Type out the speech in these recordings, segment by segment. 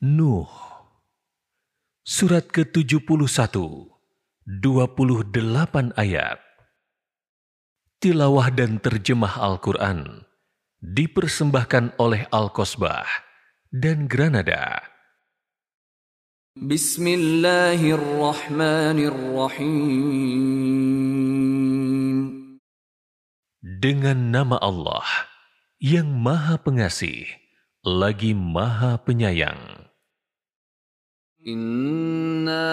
Nuh Surat ke-71 28 ayat Tilawah dan terjemah Al-Quran dipersembahkan oleh Al-Kosbah dan Granada. Bismillahirrahmanirrahim. Dengan nama Allah yang Maha Pengasih, lagi Maha Penyayang. Inna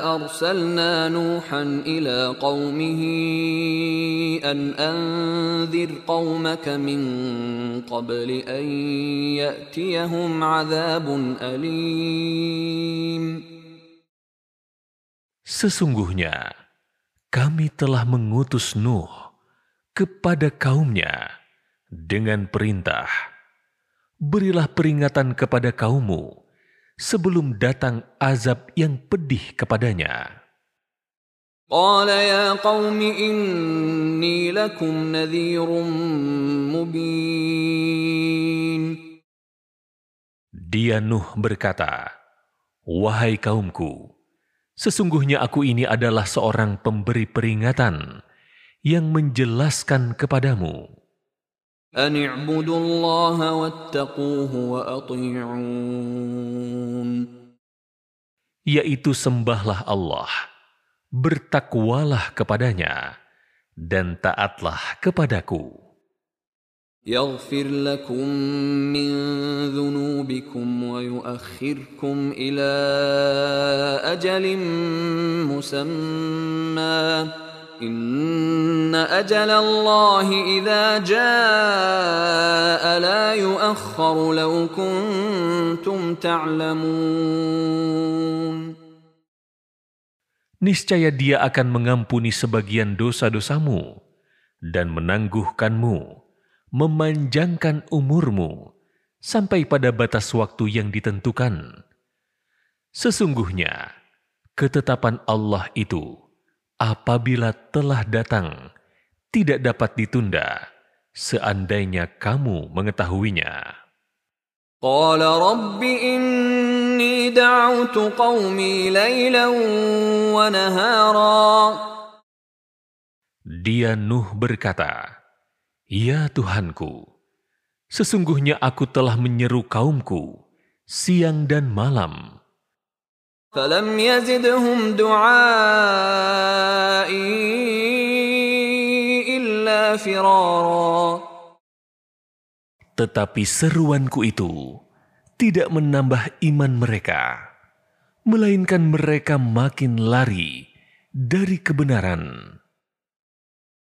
arsalna Nuhan ila qawmihi an anzir qawmaka min qabli an ya'tiyahum azabun alim. Sesungguhnya kami telah mengutus Nuh kepada kaumnya dengan perintah, berilah peringatan kepada kaummu sebelum datang azab yang pedih kepadanya. قال يا قوم إني لكم نذير مبين Dia Nuh berkata, Wahai kaumku, sesungguhnya aku ini adalah seorang pemberi peringatan yang menjelaskan kepadamu. أن اعبدوا الله واتقوه وأطيعون Yaitu sembahlah Allah, bertakwalah kepadanya, dan taatlah kepadaku. يغفر لكم من ذنوبكم ويؤخركم إلى أجل مسمى إن أجل الله إذا جاء لا يؤخر لو كنتم تعلمون Niscaya dia akan mengampuni sebagian dosa-dosamu dan menangguhkanmu, memanjangkan umurmu sampai pada batas waktu yang ditentukan. Sesungguhnya, ketetapan Allah itu apabila telah datang, tidak dapat ditunda seandainya kamu mengetahuinya. Qala rabbi inni da'utu qawmi wa nahara. Dia Nuh berkata, Ya Tuhanku, sesungguhnya aku telah menyeru kaumku siang dan malam فلم يزدهم دعائي إلا فرارا Tetapi seruanku itu tidak menambah iman mereka, melainkan mereka makin lari dari kebenaran.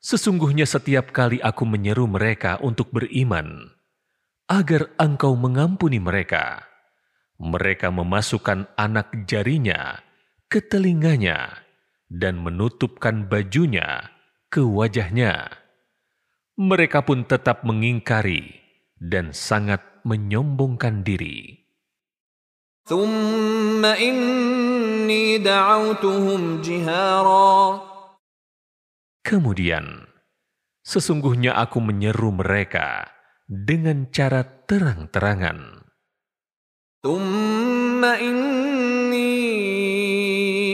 Sesungguhnya setiap kali aku menyeru mereka untuk beriman, agar engkau mengampuni mereka, mereka memasukkan anak jarinya ke telinganya dan menutupkan bajunya ke wajahnya. Mereka pun tetap mengingkari dan sangat menyombongkan diri. ثم إني دعوتهم جهارا Kemudian, sesungguhnya aku menyeru mereka dengan cara terang-terangan. ثم إني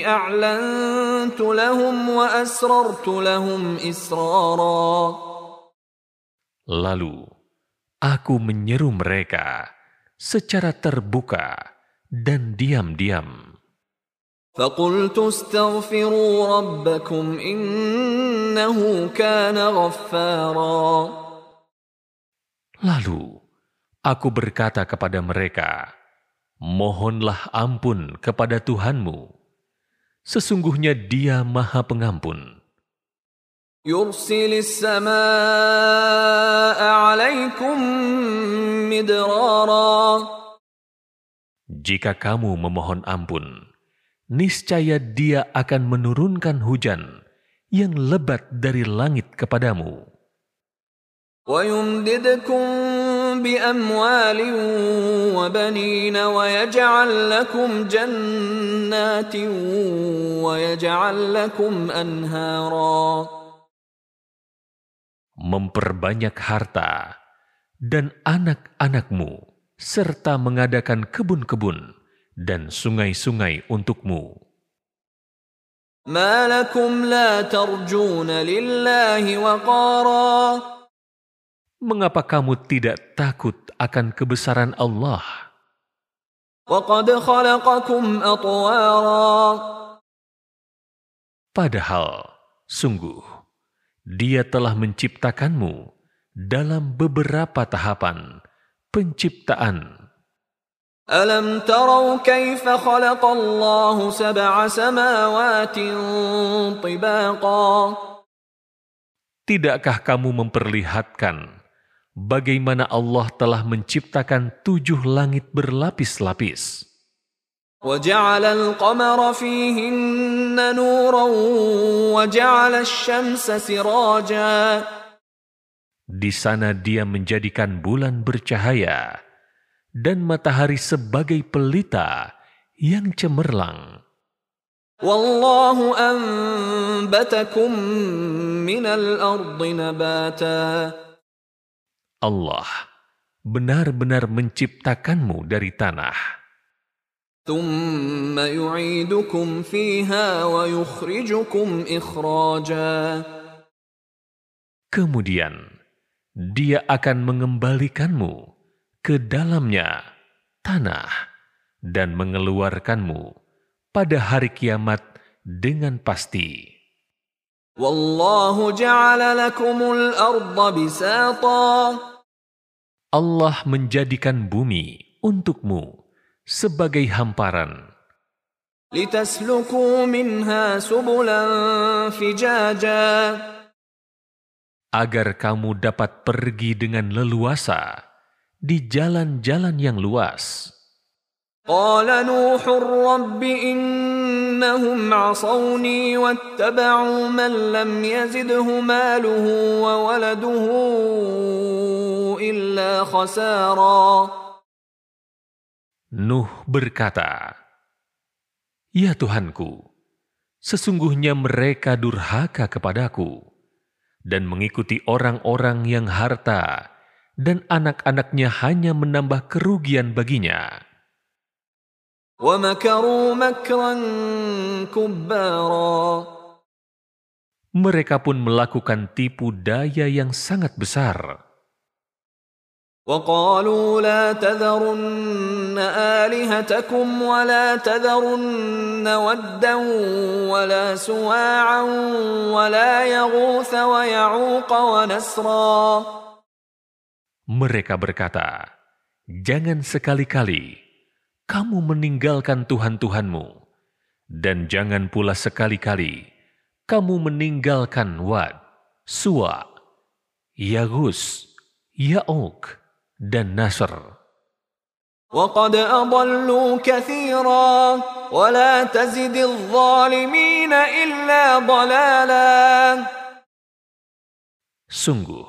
أعلنت لهم وأسررت لهم إسرارا Lalu, aku menyeru mereka secara terbuka dan diam-diam. فقلت استغفروا ربكم Lalu aku berkata kepada mereka, Mohonlah ampun kepada Tuhanmu. Sesungguhnya dia maha pengampun. Jika kamu memohon ampun, niscaya dia akan menurunkan hujan yang lebat dari langit kepadamu. ويمددكم بأموال وبنين ويجعل لكم جنات ويجعل لكم أنهارا Memperbanyak harta dan anak-anakmu, serta mengadakan kebun-kebun dan sungai-sungai untukmu. ما لكم لا ترجون لله وقارا Mengapa kamu tidak takut akan kebesaran Allah? وقد خلقكم أطوارا Padahal, sungguh, Dia telah menciptakanmu dalam beberapa tahapan penciptaan. ألم تروا كيف خلق الله سبع سماوات طباقا Tidakkah kamu memperlihatkan bagaimana Allah telah menciptakan tujuh langit berlapis-lapis? وجعل القمر فيهن نورا وجعل الشمس سراجا Di sana dia menjadikan bulan bercahaya dan matahari sebagai pelita yang cemerlang. والله أنبتكم من الأرض نباتا Allah benar-benar menciptakanmu dari tanah. ثم يعيدكم فيها ويخرجكم إخراجا Kemudian dia akan mengembalikanmu ke dalamnya tanah dan mengeluarkanmu pada hari kiamat dengan pasti. Allah menjadikan bumi untukmu sebagai hamparan. Agar kamu dapat pergi dengan leluasa di jalan-jalan yang luas. قال نوح رب إنهم عصوني واتبعوا من لم يزده ماله وولده إلا خسارا Nuh berkata, Ya Tuhanku, sesungguhnya mereka durhaka kepadaku dan mengikuti orang-orang yang harta dan anak-anaknya hanya menambah kerugian baginya. ومكروا مكرا كبارا Mereka pun melakukan tipu daya yang sangat besar. وقالوا لا تذرن آلهتكم ولا تذرن ودا ولا سواعا ولا يغوث ويعوق ونسرا Mereka berkata, Jangan sekali-kali kamu meninggalkan Tuhan-Tuhanmu, dan jangan pula sekali-kali kamu meninggalkan Wad, Suwa, Yagus, Ya'uk, dan Nasr. وقد أضلوا كثيرا ولا تزد الظالمين إلا ضلالا Sungguh,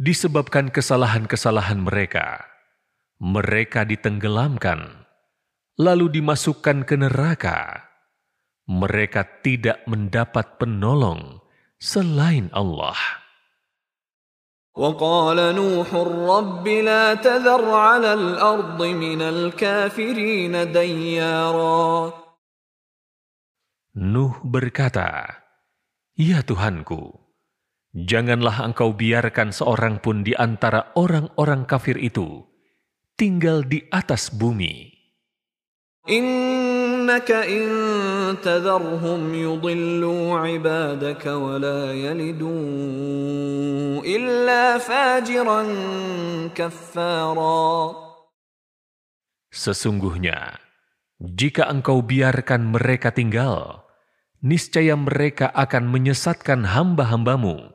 Disebabkan kesalahan-kesalahan mereka, mereka ditenggelamkan, lalu dimasukkan ke neraka. Mereka tidak mendapat penolong selain Allah. وقال نوح رب لا تذر على الأرض من الكافرين ديارا Nuh berkata, Ya Tuhanku, Janganlah engkau biarkan seorang pun di antara orang-orang kafir itu tinggal di atas bumi. Innaka in tadharhum yudillu ibadaka wa la yalidu illa. Sesungguhnya, jika engkau biarkan mereka tinggal, niscaya mereka akan menyesatkan hamba-hambamu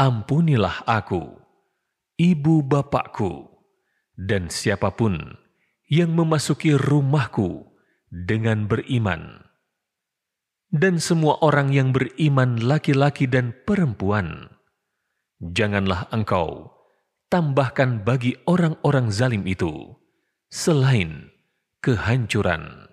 ampunilah aku, ibu bapakku, dan siapa pun yang memasuki rumahku dengan beriman. Dan semua orang yang beriman laki-laki dan perempuan, janganlah engkau tambahkan bagi orang-orang zalim itu selain kehancuran.